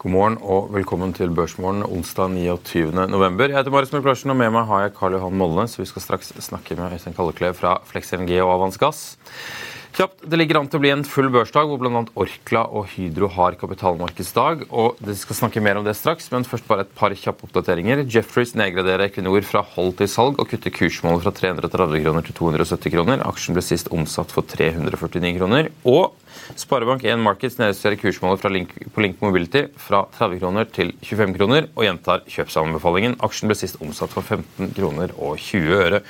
God morgen og velkommen til Børsmorgen onsdag 29. november. Jeg heter Marius Mørklarsen, og med meg har jeg Karl Johan Molle, så vi skal straks snakke med Øystein Kalleklev fra Flex LNG og Avans Gass. Kjapt, Det ligger an til å bli en full børsdag hvor bl.a. Orkla og Hydro har kapitalmarkedsdag. og Vi skal snakke mer om det straks, men først bare et par kjappe oppdateringer. Jeffreys nedgraderer Equinor fra hold til salg og kutter kursmålet fra 330 kroner til 270 kroner. Aksjen ble sist omsatt for 349 kroner. Og Sparebank1 Markets nedjusterer kursmålet Link, på Link Mobility fra 30 kroner til 25 kroner og gjentar kjøpsanbefalingen. Aksjen ble sist omsatt for 15 kroner og 20 øre.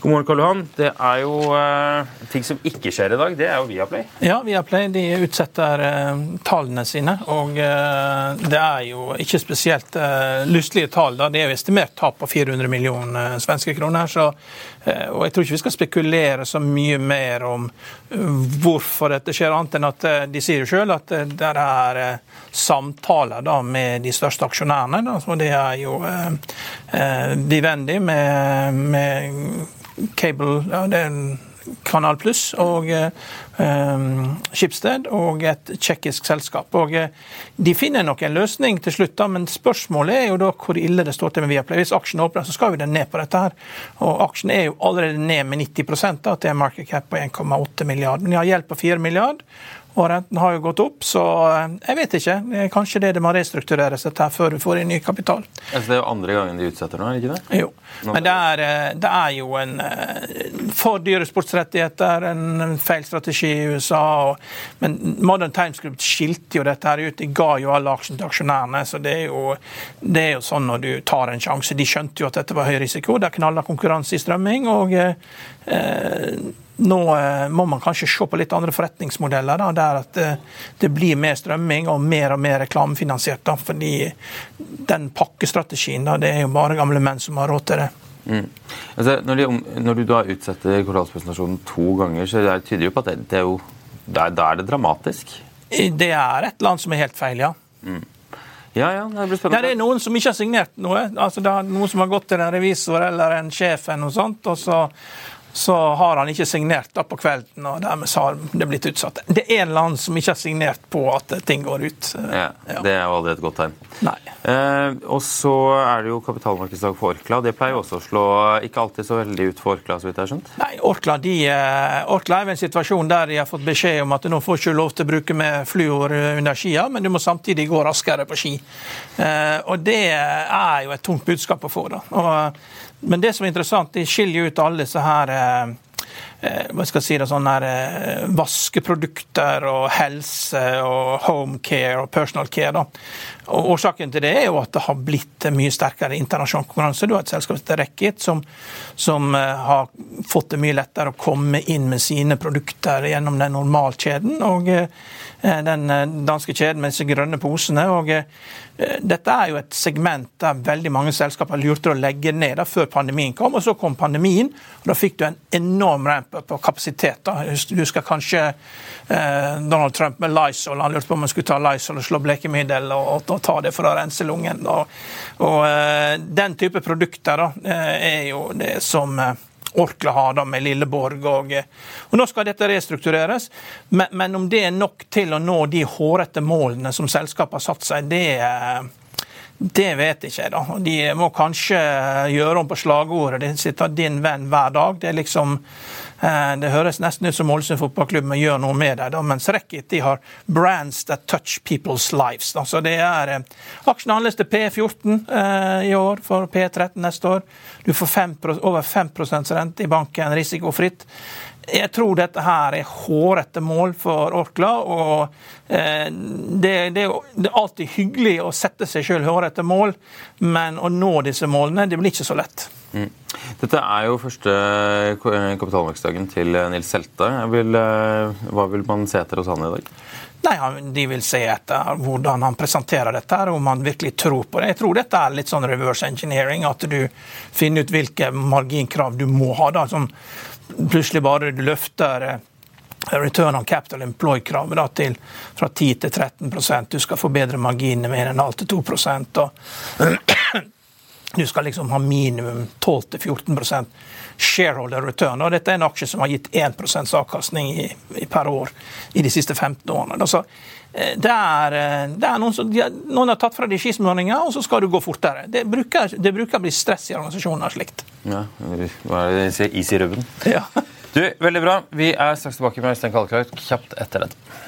God morgen, Karl Johan. Det er jo eh, ting som ikke skjer i dag. Det er jo Viaplay. Ja, Viaplay de utsetter eh, tallene sine. Og eh, det er jo ikke spesielt eh, lystlige tall. da. Det er jo estimert tap på 400 millioner eh, svenske kroner. så og Jeg tror ikke vi skal spekulere så mye mer om eh, hvorfor dette skjer, annet enn at eh, de sier jo selv at det er samtaler da med de største aksjonærene. Da, og det er jo eh, Vivendi med, med Cable ja, det er Kanal Pluss og eh, og et tsjekkisk selskap. Og eh, De finner nok en løsning til slutt, da, men spørsmålet er jo da hvor ille det står til med Viaplay. Hvis aksjen åpner, så skal vi den ned på dette. her. Og Aksjen er jo allerede ned med 90 da, til en market cap på 1,8 milliard. Men de har hjelp på 4 milliard og renten har jo gått opp, så eh, jeg vet ikke. Kanskje det det må restruktureres dette før du får inn ny kapital. Altså, det er jo andre gangen de utsetter nå, er det ikke det? Jo. Men det er, eh, det er jo en eh, for dyre sportsrettigheter, en feil strategi i USA. Og, men Modern Times Group skilte jo dette her ut. De ga jo alle aksjene til aksjonærene. så det er, jo, det er jo sånn når du tar en sjanse. De skjønte jo at dette var høy risiko. Det er knalla konkurranse i strømming. og nå eh, må man kanskje se på litt andre forretningsmodeller, da, der at eh, det blir mer strømming og mer og mer reklamefinansiert. Da, fordi den pakkestrategien, da, det er jo bare gamle menn som har råd til det. Mm. Altså, når, de, når, du da utsetter kvartalspresentasjonen to ganger, så det tyder jo på at det, det er jo, da er det dramatisk? Det er et eller annet som er helt feil, ja. Mm. Ja, ja, Det blir spennende. Det er noen som ikke har signert noe. Altså, det er Noen som har gått til en revisor eller en sjef, eller noe sånt, og så så har han ikke signert da på kvelden, og dermed har det blitt utsatt. Det er en eller annen som ikke har signert på at ting går ut. Ja, ja. Det er jo aldri et godt tegn. Nei. Eh, og så er det jo kapitalmarkedsdag for Orkla. Det pleier jo også å slå ikke alltid så veldig ut for Orkla, så vidt jeg har skjønt? Nei, Orkla, de, uh, Orkla er i en situasjon der de har fått beskjed om at nå får ikke lov til å bruke med fluor under skia, men du må samtidig gå raskere på ski. Eh, og det er jo et tungt budskap å få. da. Og, men det som er interessant, de skiljer ut alle disse her eh, eh, hva skal jeg si det, sånne eh, vaskeprodukter og helse og home care og personal care. Da. Og Årsaken til det er jo at det har blitt mye sterkere internasjonal konkurranse. Du har et selskap som Rekkit, som, som har fått det mye lettere å komme inn med sine produkter gjennom den normalkjeden. Og den danske kjeden med disse grønne posene. og dette er jo et segment der veldig mange selskaper lurte å legge ned før pandemien kom. og Så kom pandemien, og da fikk du en enorm ramp på kapasitet. da. Du husker kanskje eh, Donald Trump med Lysol. Han lurte på om han skulle ta Lysol og slå blekemiddel og, ta det for å rense lungen. Og, og eh, Den type produkter da, eh, er jo det som Orkla har da med Lilleborg. Og, og Nå skal dette restruktureres, men, men, om det er nok til å nå de hårete målene som selskapet har satt seg, det, det vet ikke jeg. da. De må kanskje gjøre om på slagordet. De sitter 'din venn' hver dag. Det er liksom Eh, det høres nesten ut som Ålesund fotballklubb må gjør noe med det, mens Rekkit de har brands that touch people's lives. Så det er eh, Aksjen handles til P14 i år for P13 neste år. Du får 5, over 5 rente i banken risikofritt. Jeg tror dette her er hårete mål for Orkla. og eh, det, det, det, er alltid hyggelig å sette seg sjøl hårete mål, men å nå disse målene det blir ikke så lett. Mm. Dette er jo første kapitalmarkedsdagen til Nils Selte. Vil, eh, hva vil man se etter hos han i dag? Nei, De vil se etter hvordan han presenterer dette, her, om han virkelig tror på det. Jeg tror dette er litt sånn reverse engineering, at du finner ut hvilke marginkrav du må ha. da, sånn plutselig bare du løfter eh, return on capital employed-kravet til fra 10 til 13% Du skal få bedre marginer med 1,5 til 2 og Du skal liksom ha minimum 12 til 14 shareholder return. og Dette er en aksje som har gitt 1 avkastning i, i, per år i de siste 15 årene. Altså, det er, eh, det er noen, som, noen, har tatt fra de skismøringa, og så skal du gå fortere. Det bruker, det bruker å bli stress i organisasjoner slikt. Ja, Hva er det de sier? Is i rubben? Ja. du, Veldig bra. Vi er straks tilbake med Øystein Kalleklar kjapt etter dette.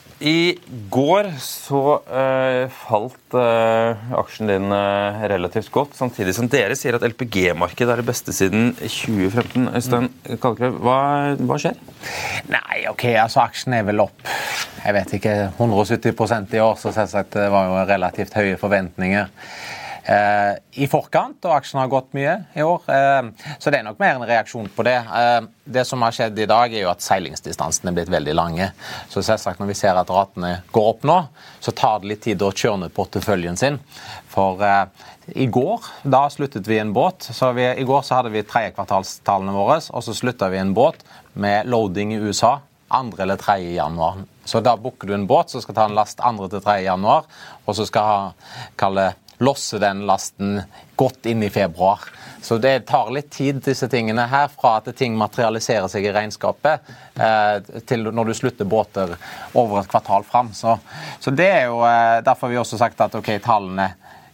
i går så uh, falt uh, aksjen din uh, relativt godt, samtidig som dere sier at LPG-markedet er det beste siden 2015. Øystein Kalkrøv, hva, hva, skjer? Nei, ok, altså aksjen er vel opp jeg vet ikke, 170% i år, så selvsagt det var jo relativt høye forventninger. Eh, i forkant, og aksjene har gått mye i år. Eh, så det er nok mer en reaksjon på det. Eh, det som har skjedd i dag, er jo at seilingsdistansene er blitt veldig lange. Så selvsagt når vi ser at ratene går opp nå, så tar det litt tid å kjøre ned porteføljen sin. For i går da sluttet vi en båt. så vi, I går så hadde vi tredjekvartalstallene våre, og så slutta vi en båt med loading i USA 2. eller 3. januar. Så da booker du en båt som skal ta en last 2. til 3. januar, og så skal ha kalle losse den lasten godt inn i februar. Så det tar litt tid, disse tingene her, fra at ting materialiserer seg i regnskapet, eh, til når du slutter båter over et kvartal fram. Så, så, det er jo eh, derfor vi også sagt at ok, tallene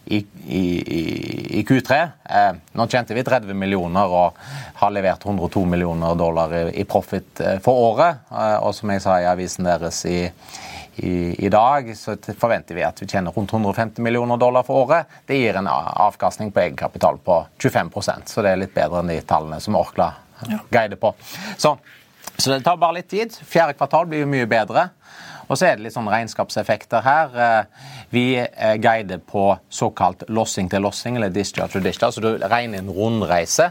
i, i, i Q3 eh, Nå tjente vi 30 millioner og har levert 102 millioner dollar i, i profit eh, for året. Eh, og som jeg sa i avisen deres i i, i, dag så forventer vi at vi tjener rundt 150 millioner dollar for året. Det gir en avkastning på egenkapital på 25% så det er litt bedre enn de tallene som Orkla ja. guider på. Så, så, det tar bare litt tid. Fjerde kvartal blir jo mye bedre. Og så er det litt sånn regnskapseffekter her. Eh, vi eh, guider på såkalt lossing til lossing, eller discharge to discharge, så du regner en rundreise.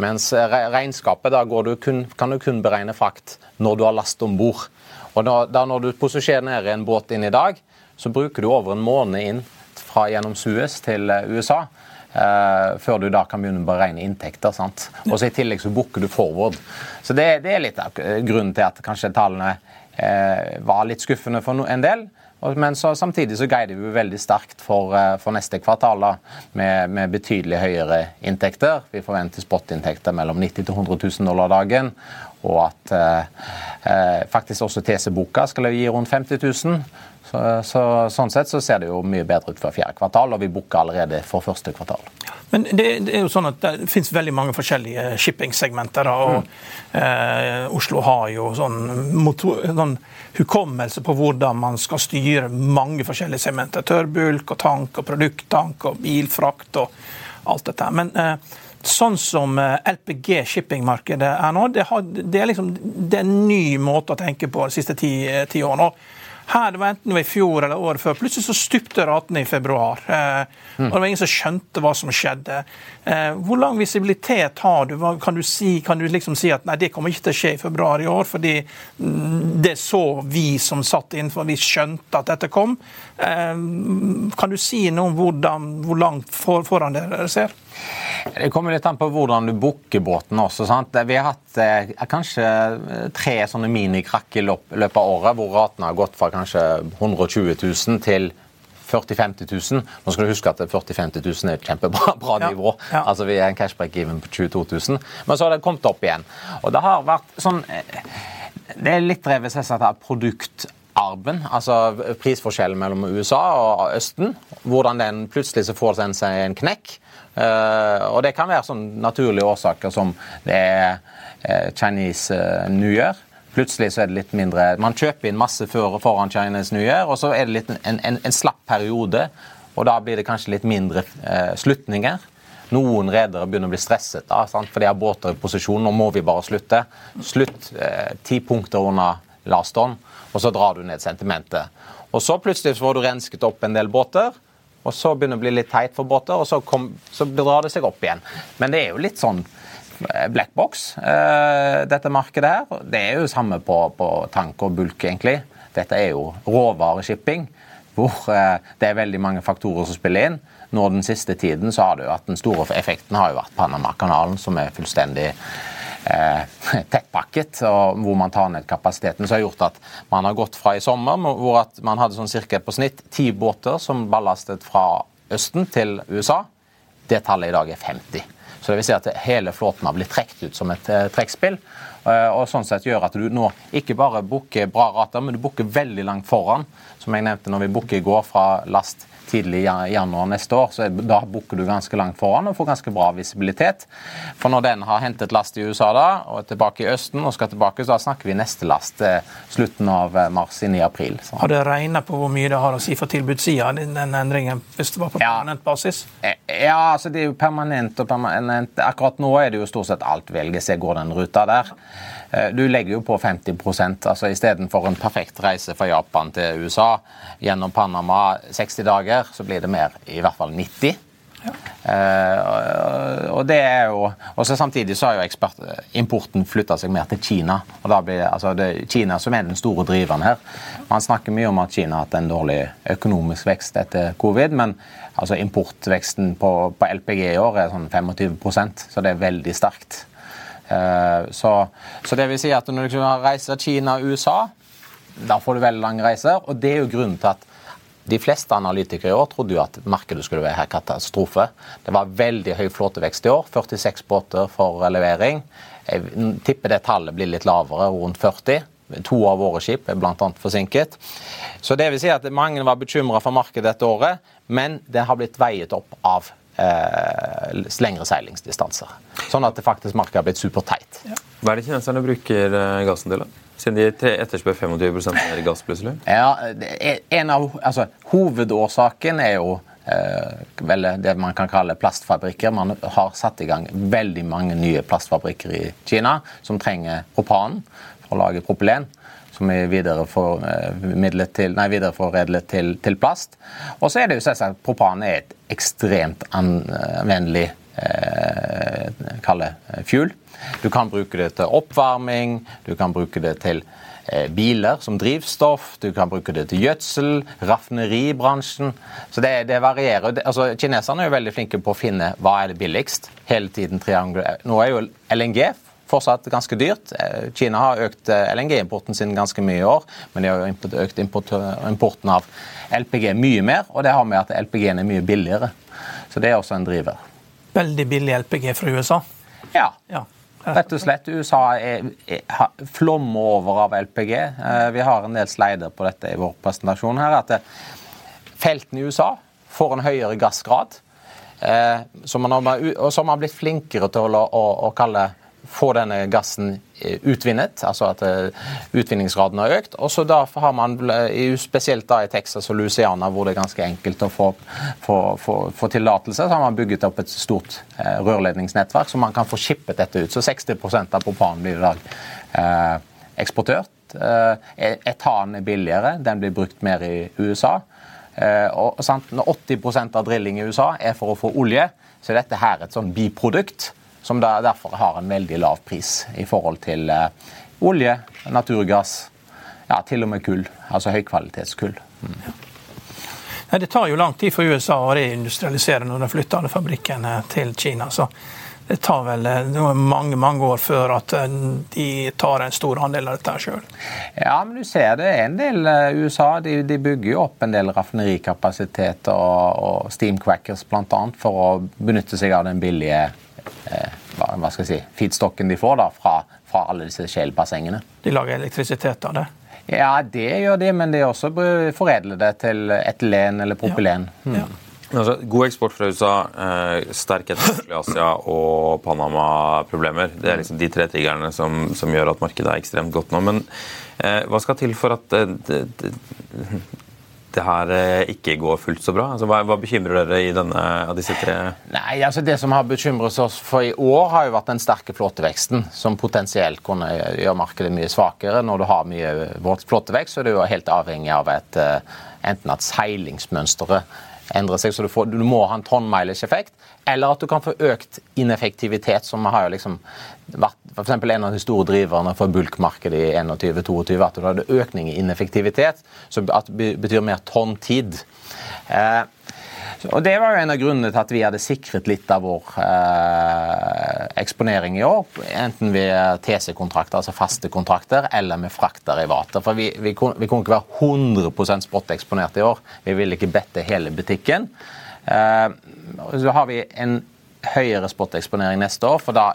Mens eh, regnskapet, da du kun, kan du kun beregne frakt når du har last om bord. Og da, da Når du posisjonerer en båt inn i dag, så bruker du over en måned inn fra gjennom Suez til eh, USA. Uh, før du da kan begynne å beregne inntekter. sant? Og så I tillegg så booker du forward. Så det, det, er litt av grunnen til at kanskje tallene uh, var litt skuffende for en del. Men så, samtidig så guider vi veldig sterkt for, for neste kvartal da, med, med, betydelig høyere inntekter. Vi forventer spotinntekter mellom 90 000 100 000 dollar dagen. Og at eh, faktisk også TC-boka skal gi rundt 50 000. Så, så, sånn sett så ser det jo mye bedre ut for fjerde kvartal, og vi booker allerede for første kvartal. Men det, det, er jo sånn at det finnes veldig mange forskjellige shippingsegmenter. og mm. eh, Oslo har jo sånn, motor, sånn, hukommelse på hvordan man skal styre mange forskjellige segmenter. Tørrbulk og tank og produkttank og bilfrakt og alt dette. Men eh, sånn som eh, LPG shippingmarkedet er nå, det, har, det, er liksom, det, er en ny måte å tenke på de siste ti, eh, ti årene. Her, det var enten det var i fjor eller året før, plutselig så stupte ratene i februar. Eh, mm. og Det var ingen som skjønte hva som skjedde. Eh, hvor lang visibilitet har du? Kan du, si, kan du liksom si at nei, det kommer ikke til å skje i februar i år, fordi mm, det så vi som satt innenfor, vi skjønte at dette kom. Eh, kan du si noe om hvordan, hvor langt for, foran dere ser? Det kommer litt an på hvordan du booker båten også. sant? Vi har hatt eh, kanskje tre sånne minikrakk i løpet av året, hvor ratene har gått fra kanskje 120 000 til 40 000-50 000. Nå skal du huske at 40 000-50 000 er et kjempebra bra nivå. Ja, ja. Altså Vi er en cashbreak-even på 22 000. Men så har det kommet opp igjen. Og det har vært sånn eh, Det er litt drevet seg av produktarben, altså prisforskjellen mellom USA og Østen. Hvordan den plutselig så får den seg en knekk. Eh, og det kan være sånn naturlige årsaker som det er eh, Chinese eh, New Year. Plutselig så er det litt mindre Man kjøper inn masse før foran Chinese New Year, og så er det litt en, en, en slapp periode. Og da blir det kanskje litt mindre slutninger. Noen redere begynner å bli stresset, da, sant? for de har båter i posisjon. Nå må vi bare slutte. Slutt eh, ti punkter under last on, og så drar du ned sentimentet. Og så plutselig får du rensket opp en del båter. Og så begynner det å bli litt teit for båter, og så, kom, så drar det seg opp igjen. Men det er jo litt sånn eh, black box, uh, dette markedet her. Det er jo samme på, på tank og bulk, egentlig. Dette er jo råvareshipping, hvor uh, det er veldig mange faktorer som spiller inn. Nå den siste tiden så har det jo at den store effekten har jo vært Panamakanalen, som er fullstendig eh, tettpakket, og hvor man tar ned kapasiteten. som har gjort at man har gått fra i sommer, hvor man hadde sånn cirka på snitt ti båter som ballastet fra Østen til USA. Det tallet i dag er 50. Så det vil si at hele flåten har blitt trukket ut som et eh, trekkspill. Eh, og sånn sett gjør at du nå ikke bare booker bra rater, men du booker veldig langt foran. Som jeg nevnte når vi booker i går fra last tidlig i januar neste år, så da booker du ganske langt foran og får ganske bra visibilitet. For når den har hentet last i USA da, og er tilbake i Østen og skal tilbake, så da snakker vi neste last eh, slutten av eh, mars inn i april. Så. Har det regna på hvor mye det har å si for tilbudssida, den endringen, hvis det var på permanent basis? Eh, ja, altså det er jo permanent og permanent. Akkurat nå er det jo stort sett alt velges, jeg går den ruta der. Eh, du legger jo på 50% altså Istedenfor en perfekt reise fra Japan til USA gjennom Panama 60 dager, så blir det mer, i hvert fall 90. Ja. Uh, og det er jo og så Samtidig så har jo ekspert, importen flytta seg mer til Kina. og da blir altså det Kina som er den store driveren her. Man snakker mye om at Kina har hatt en dårlig økonomisk vekst etter covid, men altså importveksten på, på LPG i år er sånn 25% så det er veldig sterkt. Eh, så, så, det vil si at når du reiser Kina og USA, da får du veldig lange reiser. Og det er jo grunnen til at de fleste analytikere i år trodde jo at markedet skulle være her katastrofe. Det var veldig høy flåtevekst i år. 46 båter for levering. Jeg tipper det tallet blir litt lavere, rundt 40. To av våre skip er bl.a. forsinket. Så det vil si at Mange var bekymra for markedet dette året, men det har blitt veiet opp av lengre seilingsdistanser. Sånn at det faktisk markedet har blitt superteit. Ja. Hva er det kineserne bruker eh, gassen til? da? Siden de etterspør 25 mer gass plutselig? Ja, en av, altså, Hovedårsaken er jo eh, vel, det man kan kalle plastfabrikker. Man har satt i gang veldig mange nye plastfabrikker i Kina som trenger propan for å lage propylen som er videreforedlet til, nei, til, til plast. Og så er det jo selvsagt propan er et ekstremt anvendelig eh, kalle fuel. Du kan bruke det til oppvarming, du kan bruke det til eh, biler som drivstoff, du kan bruke det til gjødsel, raffineribransjen. Så det, det varierer. Altså, kineserne er jo veldig flinke på å finne hva er det billigst. Hele tiden triangel. Nå er jo LNG fortsatt ganske dyrt. Eh, Kina har økt eh, LNG-importen sin ganske mye i år, men de har jo økt importen av LPG mye mer, og det har med at LPG-en er mye billigere. Så det er også en driver. Veldig billig LPG fra USA? Ja. ja. Rett og slett. USA er, er, flommer over av LPG. Eh, vi har en del slider på dette i vår presentasjon. her, at Feltene i USA får en høyere gassgrad. Som man har, og som har blitt flinkere til å, å, å kalle få denne gassen eh, utvinnet, altså at eh, utvinningsgraden har økt. Og så da har man, Spesielt da i Texas og Louisiana, hvor det er ganske enkelt å få, få, få, få tillatelse, så har man bygget opp et stort eh, rørledningsnettverk så man kan få skippet dette ut. Så 60% av propanen blir i dag eh, eksportert. Eh, etan er billigere, den blir brukt mer i USA. Eh, og sant, Når 80% av drilling i USA er for å få olje, så dette her et sånn biprodukt som derfor har en veldig lav pris i forhold til eh, olje, naturgass, ja, til og med kull. Altså høykvalitetskull. Mm. Ja, det tar jo lang tid for USA å reindustrialisere når de flytter alle fabrikkene til Kina. så det tar vel eh, mange mange år før at eh, de tar en stor andel av dette sjøl. Ja, men du ser det er en del USA. De, de bygger jo opp en del raffinerikapasitet og, og steamcrackers bl.a. for å benytte seg av den billige Eh, hva skal jeg si, feedstocken de får da, fra, fra alle disse shale-bassengene. De lager elektrisitet av det? Ja, det gjør de, men de også foredler det til etylen eller propylen. Ja. Hmm. Ja. Altså, god eksport fra USA, eh, sterk etterspørsel i Asia og Panama-problemer. Det er liksom de tre triggerne som, som, gjør at markedet er ekstremt godt nå. Men eh, hva skal til for at eh, det, det, det her eh, ikke går fullt så bra? Altså, hva, hva, bekymrer dere i denne av disse tre? Nei, altså Det som har bekymret oss for i år, har jo vært den sterke flåteveksten, som potensielt kunne gjøre markedet mye svakere. Når du har mye flåtevekst, så er du jo helt avhengig av et, eh, enten at seilingsmønsteret endrer seg, så du, får, du må ha en tonnmileage-effekt, eller at du kan få økt ineffektivitet, som har jo liksom vært for en av de store driverne for bulkmarkedet i 21-22, at du hadde økning i ineffektivitet, som betyr mer tonn tid. Eh, og Det var jo en av grunnene til at vi hadde sikret litt av vår eh, eksponering i år. Enten ved TC-kontrakter, altså faste kontrakter, eller med fraktarivater. For vi, vi, vi, kunne ikke være 100 spot-eksponert i år. Vi ville ikke bette hele butikken. Eh, så har vi en høyere spot-eksponering neste år, for da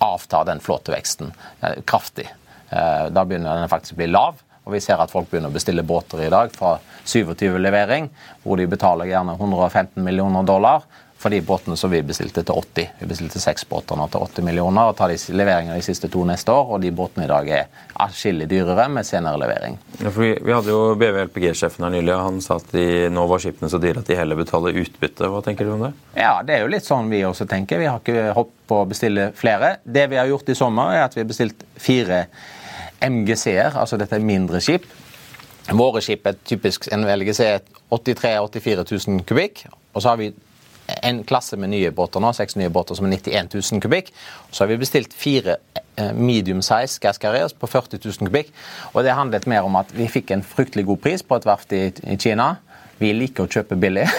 avtar den flåteveksten eh, kraftig. Eh, da begynner den faktisk å bli lav. Og vi ser at folk begynner å bestille båter i dag fra 27 levering, hvor de betaler gjerne 115 millioner dollar for de båtene som vi bestilte til 80. Vi bestilte seks båter nå til 80 millioner og tar de leveringer de siste to neste år. Og de båtene i dag er atskillig dyrere med senere levering. Ja, vi, vi, hadde jo BV LPG-sjefen her nylig, han sa at de, nå var skipene så dyre at de heller betaler utbytte. Hva tenker du om det? Ja, Det er jo litt sånn vi også tenker. Vi har ikke hoppet på å bestille flere. Det vi har gjort i sommer, er at vi har bestilt fire MGC-er, altså dette er mindre skip. Våre skip er typisk en LGC 83 000-84 000 kubikk. Og så har vi en klasse med nye båter nå, seks nye båter som er 91 000 kubikk. Så har vi bestilt fire eh, medium size gas carriers på 40 000 kubikk. Og det handlet mer om at vi fikk en fryktelig god pris på et verft i Kina. Vi liker å kjøpe billig.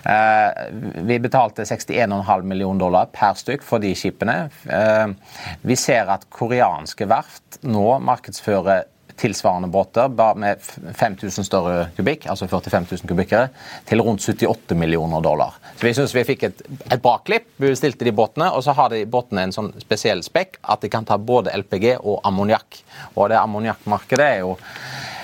Eh, vi betalte 61,5 millioner dollar per stykk for de skipene. Eh, vi ser at koreanske verft nå markedsfører tilsvarende båter med 5000 større kubikk, altså 45 000 kubikkere, til rundt 78 millioner dollar. Så Vi syns vi fikk et, et bra klipp. Vi bestilte de båtene, og så har de båtene en sånn spesiell spekk at de kan ta både LPG og ammoniakk. Og det ammoniakkmarkedet er jo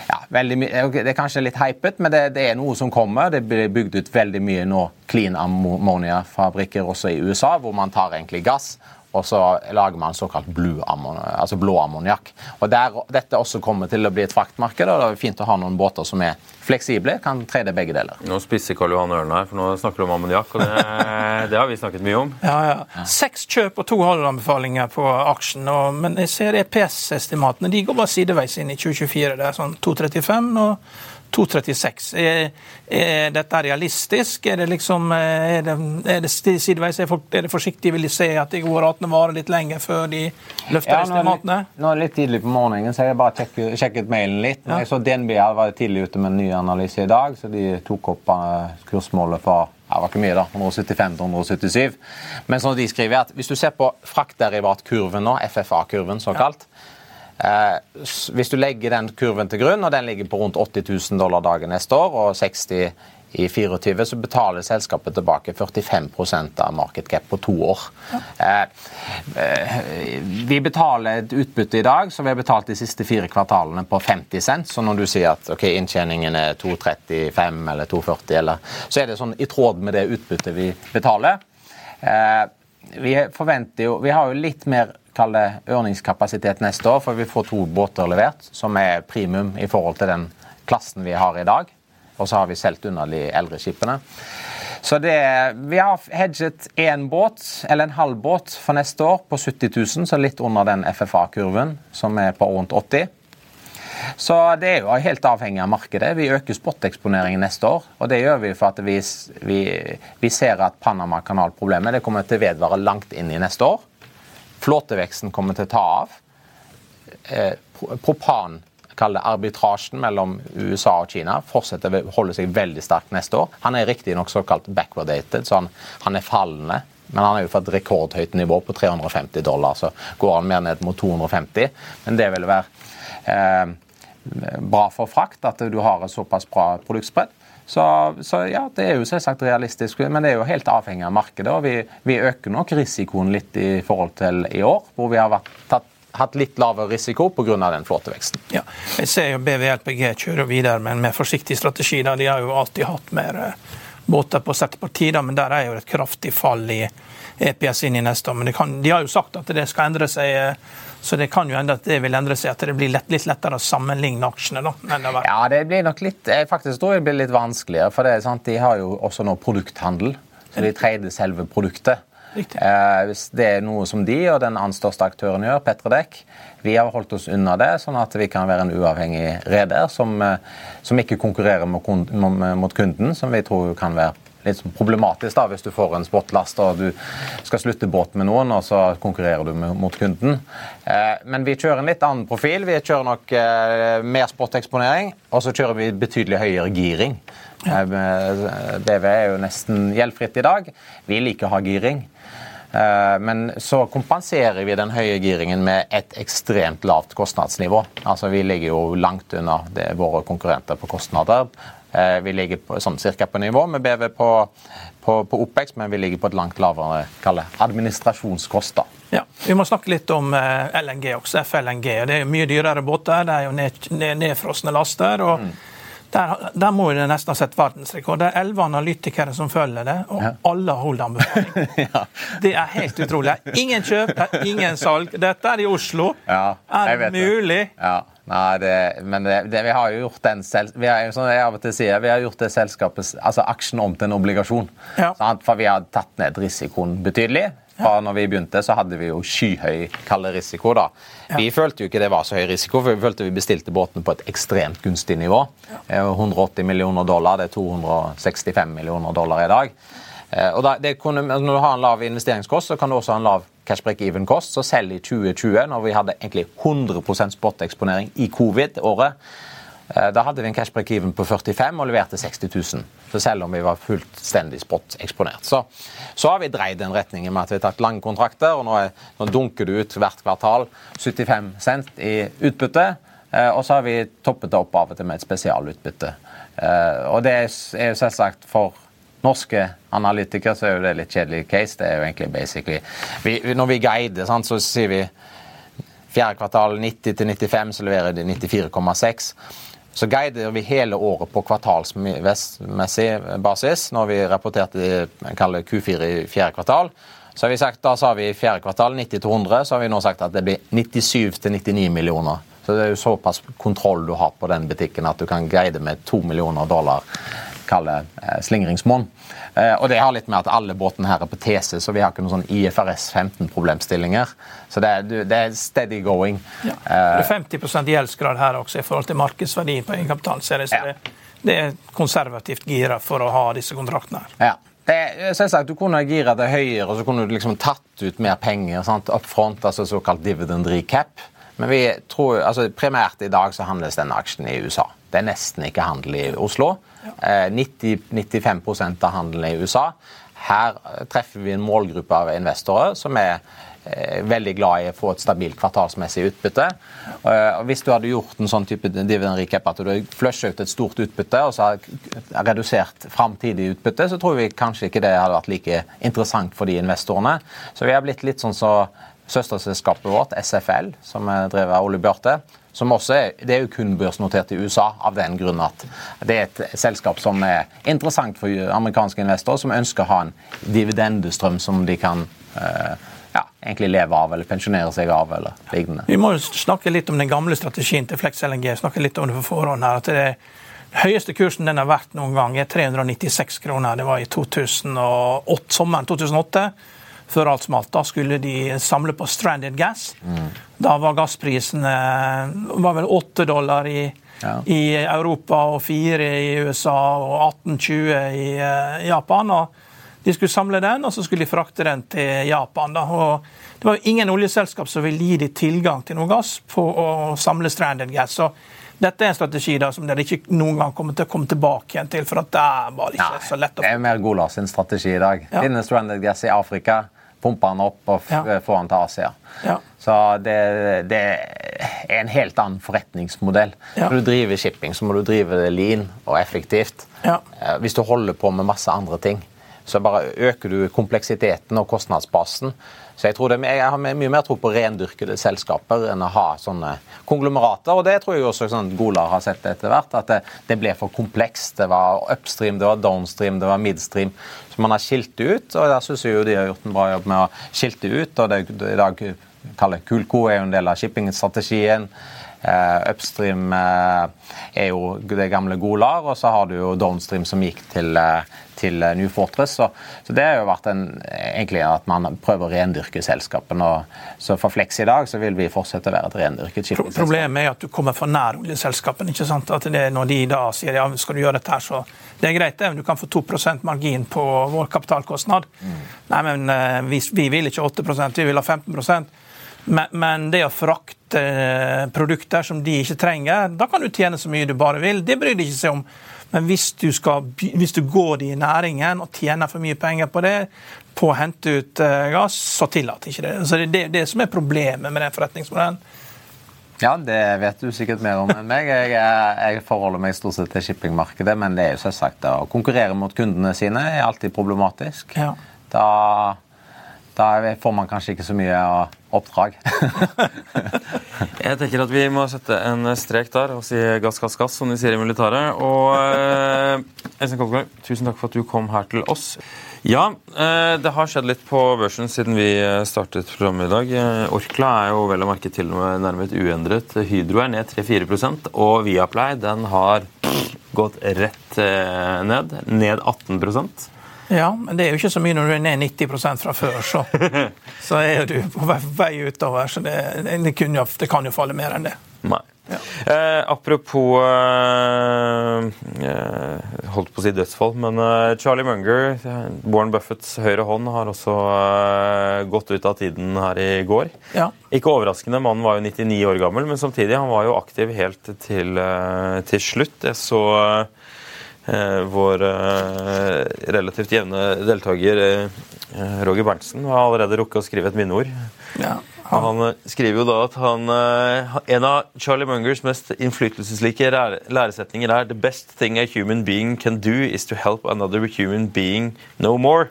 ja, det er kanskje litt hypet, men det, det, er noe som kommer. Det blir bygd ut veldig mye nå clean ammonia-fabrikker også i USA, hvor man tar egentlig gass og så lager man såkalt altså blå ammoniakk. Og der, Dette også kommer til å bli et fraktmarked, og det er fint å ha noen båter som er fleksible, kan trede begge deler. Nå spisser Karl Johan ørene her, for nå snakker du om ammoniakk, og det, det, har vi snakket mye om. Ja, ja. Seks kjøp og to holdanbefalinger på aksjen, og, men jeg ser EPS-estimatene de går bare sideveis inn i 2024. Det er sånn 2,35 og 2,36. Er, er, dette realistisk? Er det liksom er det, er det sideveis? Er, folk, er det forsiktig? Vil de se at de går ratene varer vare litt lenger før de løfter ja, estimatene? Nå er det litt tidlig på morgenen, så jeg bare sjekket, sjekket mailen litt. Ja. Jeg så DNB var tidlig ute med en ny analyse i dag, så de tok opp uh, kursmålet for det var ikke mye, da. 175 til 177. Men sånn de skriver at hvis du ser på fraktderivatkurven nå, FFA-kurven såkalt, ja. Eh, hvis du legger den kurven til grunn, og den ligger på rundt 80 000 dollar dagen neste år, og 60 i 24, så betaler selskapet tilbake 45% av market cap på to år. Ja. Eh, eh, vi betaler et utbytte i dag så vi har betalt de siste fire kvartalene på 50 cent. Så når du sier at okay, inntjeningen er 2,35 eller 2,40, så er det sånn i tråd med det utbyttet vi betaler. Eh, vi forventer jo Vi har jo litt mer kall det ørningskapasitet neste år, for vi får to båter levert, som er primum i forhold til den klassen vi har i dag. Og så har vi solgt unna de eldre skipene. Så det, Vi har hedget én båt, eller en halv båt, for neste år på 70 000, så litt under den FFA-kurven, som er på rundt 80 så det er jo helt avhengig av markedet. Vi øker spoteksponeringen neste år. Og det gjør vi for at vi, vi, vi ser at Panama-kanalproblemet kommer til å vedvare langt inn i neste år. Flåteveksten kommer til å ta av. Eh, propan kaller det arbitrasjen mellom USA og Kina, fortsetter å holde seg veldig sterkt neste år. Han er riktignok såkalt backwardated, så han, han, er fallende. Men han har jo fått rekordhøyt nivå på 350 dollar, så går han mer ned mot 250. Men det vil være eh, bra for frakt at du har et såpass bra produktspredd. Så, så, ja, det er jo selvsagt realistisk, men det er jo helt avhengig av markedet. og Vi, vi øker nok risikoen litt i forhold til i år, hvor vi har vært, tatt, hatt litt lavere risiko pga. den flåteveksten. Ja, jeg ser jo BVLPG kjører videre med en mer forsiktig strategi. Da. De har jo alltid hatt mer eh, båter på sett på tider, men der er jo et kraftig fall i EPS inn i neste år. Men kan, de har jo sagt at det skal endre seg eh, så det kan jo hende at det vil endre seg, at det blir lett, litt lettere å sammenligne aksjene. da. Det ja, det blir nok litt jeg faktisk tror jeg det blir litt vanskeligere. For det sant, de har jo også nå produkthandel. Så de trader selve produktet. Eh, hvis det er noe som de og den annen største aktøren gjør, Petredek, vi har holdt oss unna det, sånn at vi kan være en uavhengig reder som, eh, som ikke konkurrerer mot kunden, som vi tror kan være litt sånn problematisk da, hvis du får en spotlast og du skal slutte båt med noen, og så konkurrerer du med, mot kunden. Eh, men vi kjører en litt annen profil. Vi kjører nok eh, mer spoteksponering, og så kjører vi betydelig høyere giring. BV er jo nesten gjeldfritt i dag. Vi liker å ha giring. Eh, men så kompenserer vi den høye giringen med et ekstremt lavt kostnadsnivå. Altså Vi ligger jo langt unna det våre konkurrenter på kostnader. Eh, vi ligger på, sånn cirka på nivå med BV på, på, på OPEX, men vi ligger på et langt lavere administrasjonskost. Ja, Vi må snakke litt om eh, LNG også, FLNG. Det er jo mye dyrere båter. Det er jo ned, nedfrosne laster. og mm. Der, der, må du nesten ha sett verdensrekord. Det er elleve analytikere som følger det, og ja. alle holder anbefaling. ja. Det er helt utrolig. Ingen kjøp, ingen salg. Dette er i Oslo. Ja, er det mulig? Ja. Nei, det, men det, det, vi har jo gjort den vi har, som jeg av og til sier, vi har gjort det selskapet, altså aksjen om til en obligasjon. Ja. For vi har tatt ned risikoen betydelig. Fra når vi begynte, så hadde vi jo skyhøy kalde risiko. da. Vi følte jo ikke det var så høy risiko, for vi følte vi bestilte båtene på et ekstremt gunstig nivå. Ja. 180 millioner dollar, det er 265 millioner dollar i dag. Eh, og da, kunne, altså, når du har en lav investeringskost, så kan du også ha en lav cash break even-kost. Så selv i 2020, når vi hadde egentlig 100 spot-eksponering i covid-året, eh, da hadde vi en cash break even på 45 og leverte 60 000. Selv om vi var fullstendig spot-eksponert. Så, så, har vi dreid den retningen med at vi har tatt lange kontrakter, og nå, er, nå dunker det ut hvert kvartal 75 cent i utbytte. Eh, og så har vi toppet det opp av og til med et spesialutbytte. Og det er jo selvsagt for norske analytikere, så er jo det litt kjedelig case. Det er jo egentlig basically vi, Når vi guider, så sier vi fjerde kvartal 90-95, så leverer de 94,6. Så guider vi hele året på kvartalsmessig basis når vi rapporterte Q4 i fjerde kvartal. Så har vi sagt, Da sa vi i fjerde kvartal 90-100, så har vi nå sagt at det blir 97-99 millioner. Så det er jo såpass kontroll du har på den butikken at du kan guide med 2 millioner dollar kaller eh, slingringsmonn. Eh, og det har litt med at alle båtene her er på TC, så vi har ikke noen sånn IFRS 15-problemstillinger. Så det er, det er, steady going. Ja. Det er 50 gjeldsgrad her også i forhold til markedsverdien på egenkapitalen. Så det, ja. det er konservativt gira for å ha disse kontraktene. her. Ja. Det, selvsagt, Du kunne gira det høyere og så kunne du liksom tatt ut mer penger sant, up front, altså såkalt dividend recap. Men vi tror, altså primært i dag så handles denne aksjen i USA. Det er nesten ikke handel i Oslo. Eh, 90-95 av handelen i USA. Her treffer vi en målgruppe av investorer som er eh, veldig glad i å få et stabilt kvartalsmessig utbytte. Eh, og hvis du hadde gjort en sånn type dividend recap at du flusha ut et stort utbytte og så har redusert framtidig utbytte, så tror vi kanskje ikke det hadde vært like interessant for de investorene. Så vi har blitt litt sånn så søsterselskapet vårt, SFL, som er drevet av Ole Bjørte, som også er, det er jo kun børsnotert i USA av den grunn at det er et selskap som er interessant for amerikanske investorer som ønsker å ha en dividendestrøm som de kan eh, ja, egentlig leve av eller pensjonere seg av. eller lignende. Vi må snakke litt om den gamle strategien til Flex LNG. snakke litt om det på forhånd her, at det høyeste kursen den har vært noen gang, er 396 kroner. Det var i 2008, sommeren 2008 før alt smalt. Da skulle de samle på stranded gas. Mm. Da var gassprisene var vel 8 dollar i, ja. i, Europa og 4 i USA og 18-20 i uh, Japan. og De skulle samle den, og så skulle de frakte den til Japan. Det var jo ingen oljeselskap som ville gi dem tilgang til noe gass på å samle stranded gas. så dette er en strategi da, som dere ikke noen gang kommer til å komme tilbake igjen til. for at Det er bare ikke Nei, så lett å... Det er mer Golas strategi i dag. Ja. Finne stranded gas i Afrika, pumpe den opp og ja. få den til Asia. Ja. Så det, det, er en helt annen forretningsmodell. Ja. Når du driver shipping, så må du drive det lean og effektivt. Ja. Eh, hvis du holder på med masse andre ting, så bare øker du kompleksiteten og kostnadsbasen. Så jeg, tror det, jeg har mye mer tro på rendyrkede selskaper enn å ha sånne konglomerater. Og det tror jeg også sånn Golar har sett etter hvert, at det, det, ble for komplekst. Det var upstream, det var downstream, det var midstream. Så man har skilt det ut, og der syns jeg jo de har gjort en bra jobb med å skilte ut. og det, i dag kaller Kulko er jo en del av shippingstrategien. Uh, upstream uh, er jo det gamle Golar, og så har du jo downstream som gikk til, uh, til New Fortress. Så, så, det har jo vært en, egentlig at man prøver å rendyrke selskapene. Så for Flex i dag så vil vi fortsette å være et rendyrket shippingselskap. Problemet er at du kommer for nær oljeselskapene. ikke sant? At det er Når de da sier ja, skal du gjøre dette her, så det er greit, det, men du kan få 2% margin på vår kapitalkostnad. Mm. Nei, men vi, vi vil ikke 8% vi vil ha 15 men, men, det å frakte eh, produkter som de ikke trenger, da kan du tjene så mye du bare vil. Det bryr de ikke seg om. Men hvis du, skal, hvis du går i næringen og tjener for mye penger på det, på å hente ut eh, gass, så tillater ikke det. Så Det er det, det som er problemet med den forretningsmodellen. Ja, det vet du sikkert mer om enn meg. Jeg, jeg, forholder meg stort sett til shippingmarkedet, men det er jo selvsagt å konkurrere mot kundene sine er alltid problematisk. Ja. Da da får man kanskje ikke så mye oppdrag. jeg tenker at vi må sette en strek der og si gass, gass, gass, som de sier i militæret. Og Øystein Kolberg, tusen takk for at du kom her til oss. Ja, eh, det har skjedd litt på børsen siden vi startet programmet i dag. Eh, Orkla er jo vel å merke til noe nærmest uendret. Hydro er ned 3-4% og Viaplay den har gått rett eh, ned. Ned 18 ja, men det er jo ikke så mye når du er ned 90 fra før, så, så er du på vei utover. Så det, det, jo, det kan jo falle mer enn det. Nei. Ja. Eh, apropos eh, eh, Holdt på å si dødsfall, men eh, Charlie Munger, Warren Buffetts høyre hånd, har også eh, gått ut av tiden her i går. Ja. Ikke overraskende, mannen var jo 99 år gammel, men samtidig han var jo aktiv helt til, eh, til slutt. Jeg så Eh, vår eh, relativt jevne deltaker eh, Roger Berntsen har allerede rukket å skrive et minneord. Ja, han. han. skriver jo da at han, en av Charlie Mungers mest innflytelseslike læresetninger er The best thing a human being can do is to help another human being no more.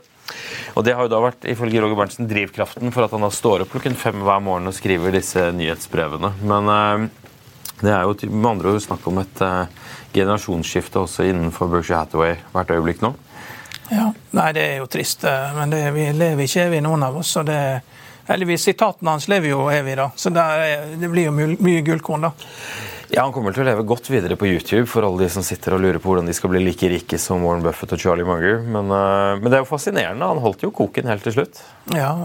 Og Det har jo da vært ifølge Roger Berntsen, drivkraften for at han da står opp klokken fem hver morgen og skriver disse nyhetsbrevene. Men det er jo med andre ord snakk om et generasjonsskifte også innenfor Berkshire Hathaway hvert øyeblikk nå? Ja, Nei, det er jo trist. Eh, men det, vi lever ikke evig, noen av oss. og det Heldigvis, sitatene hans lever jo evig, da. Så er, det blir jo mye, mye gullkorn, da. Ja, Han kommer til å leve godt videre på YouTube for alle de som sitter og lurer på hvordan de skal bli like rike som Warren Buffett og Charlie Munger. Men, uh, men det er jo fascinerende. Han holdt jo koken helt til slutt. Ja.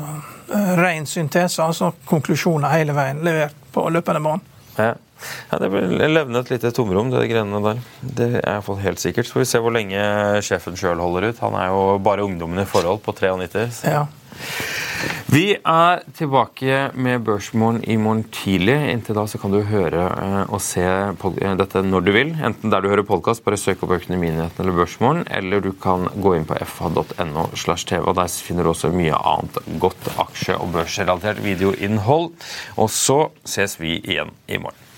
Uh, Ren syntese, altså konklusjoner hele veien levert på løpende bånd. Ja. Ja, Det vil levne et lite tomrom, det greiene der. Det er iallfall helt sikkert. Så får vi se hvor lenge sjefen sjøl holder ut. Han er jo bare ungdommen i forhold på 93. Så. Ja. Vi er tilbake med Børsmorgen i morgen tidlig. Inntil da så kan du høre eh, og se dette når du vil. Enten der du hører podkast, bare søk opp Økonominyhetene eller Børsmorgen, eller du kan gå inn på fa.no slash tv. og Der finner du også mye annet godt aksje- og børsrelatert videoinnhold. Og så ses vi igjen i morgen.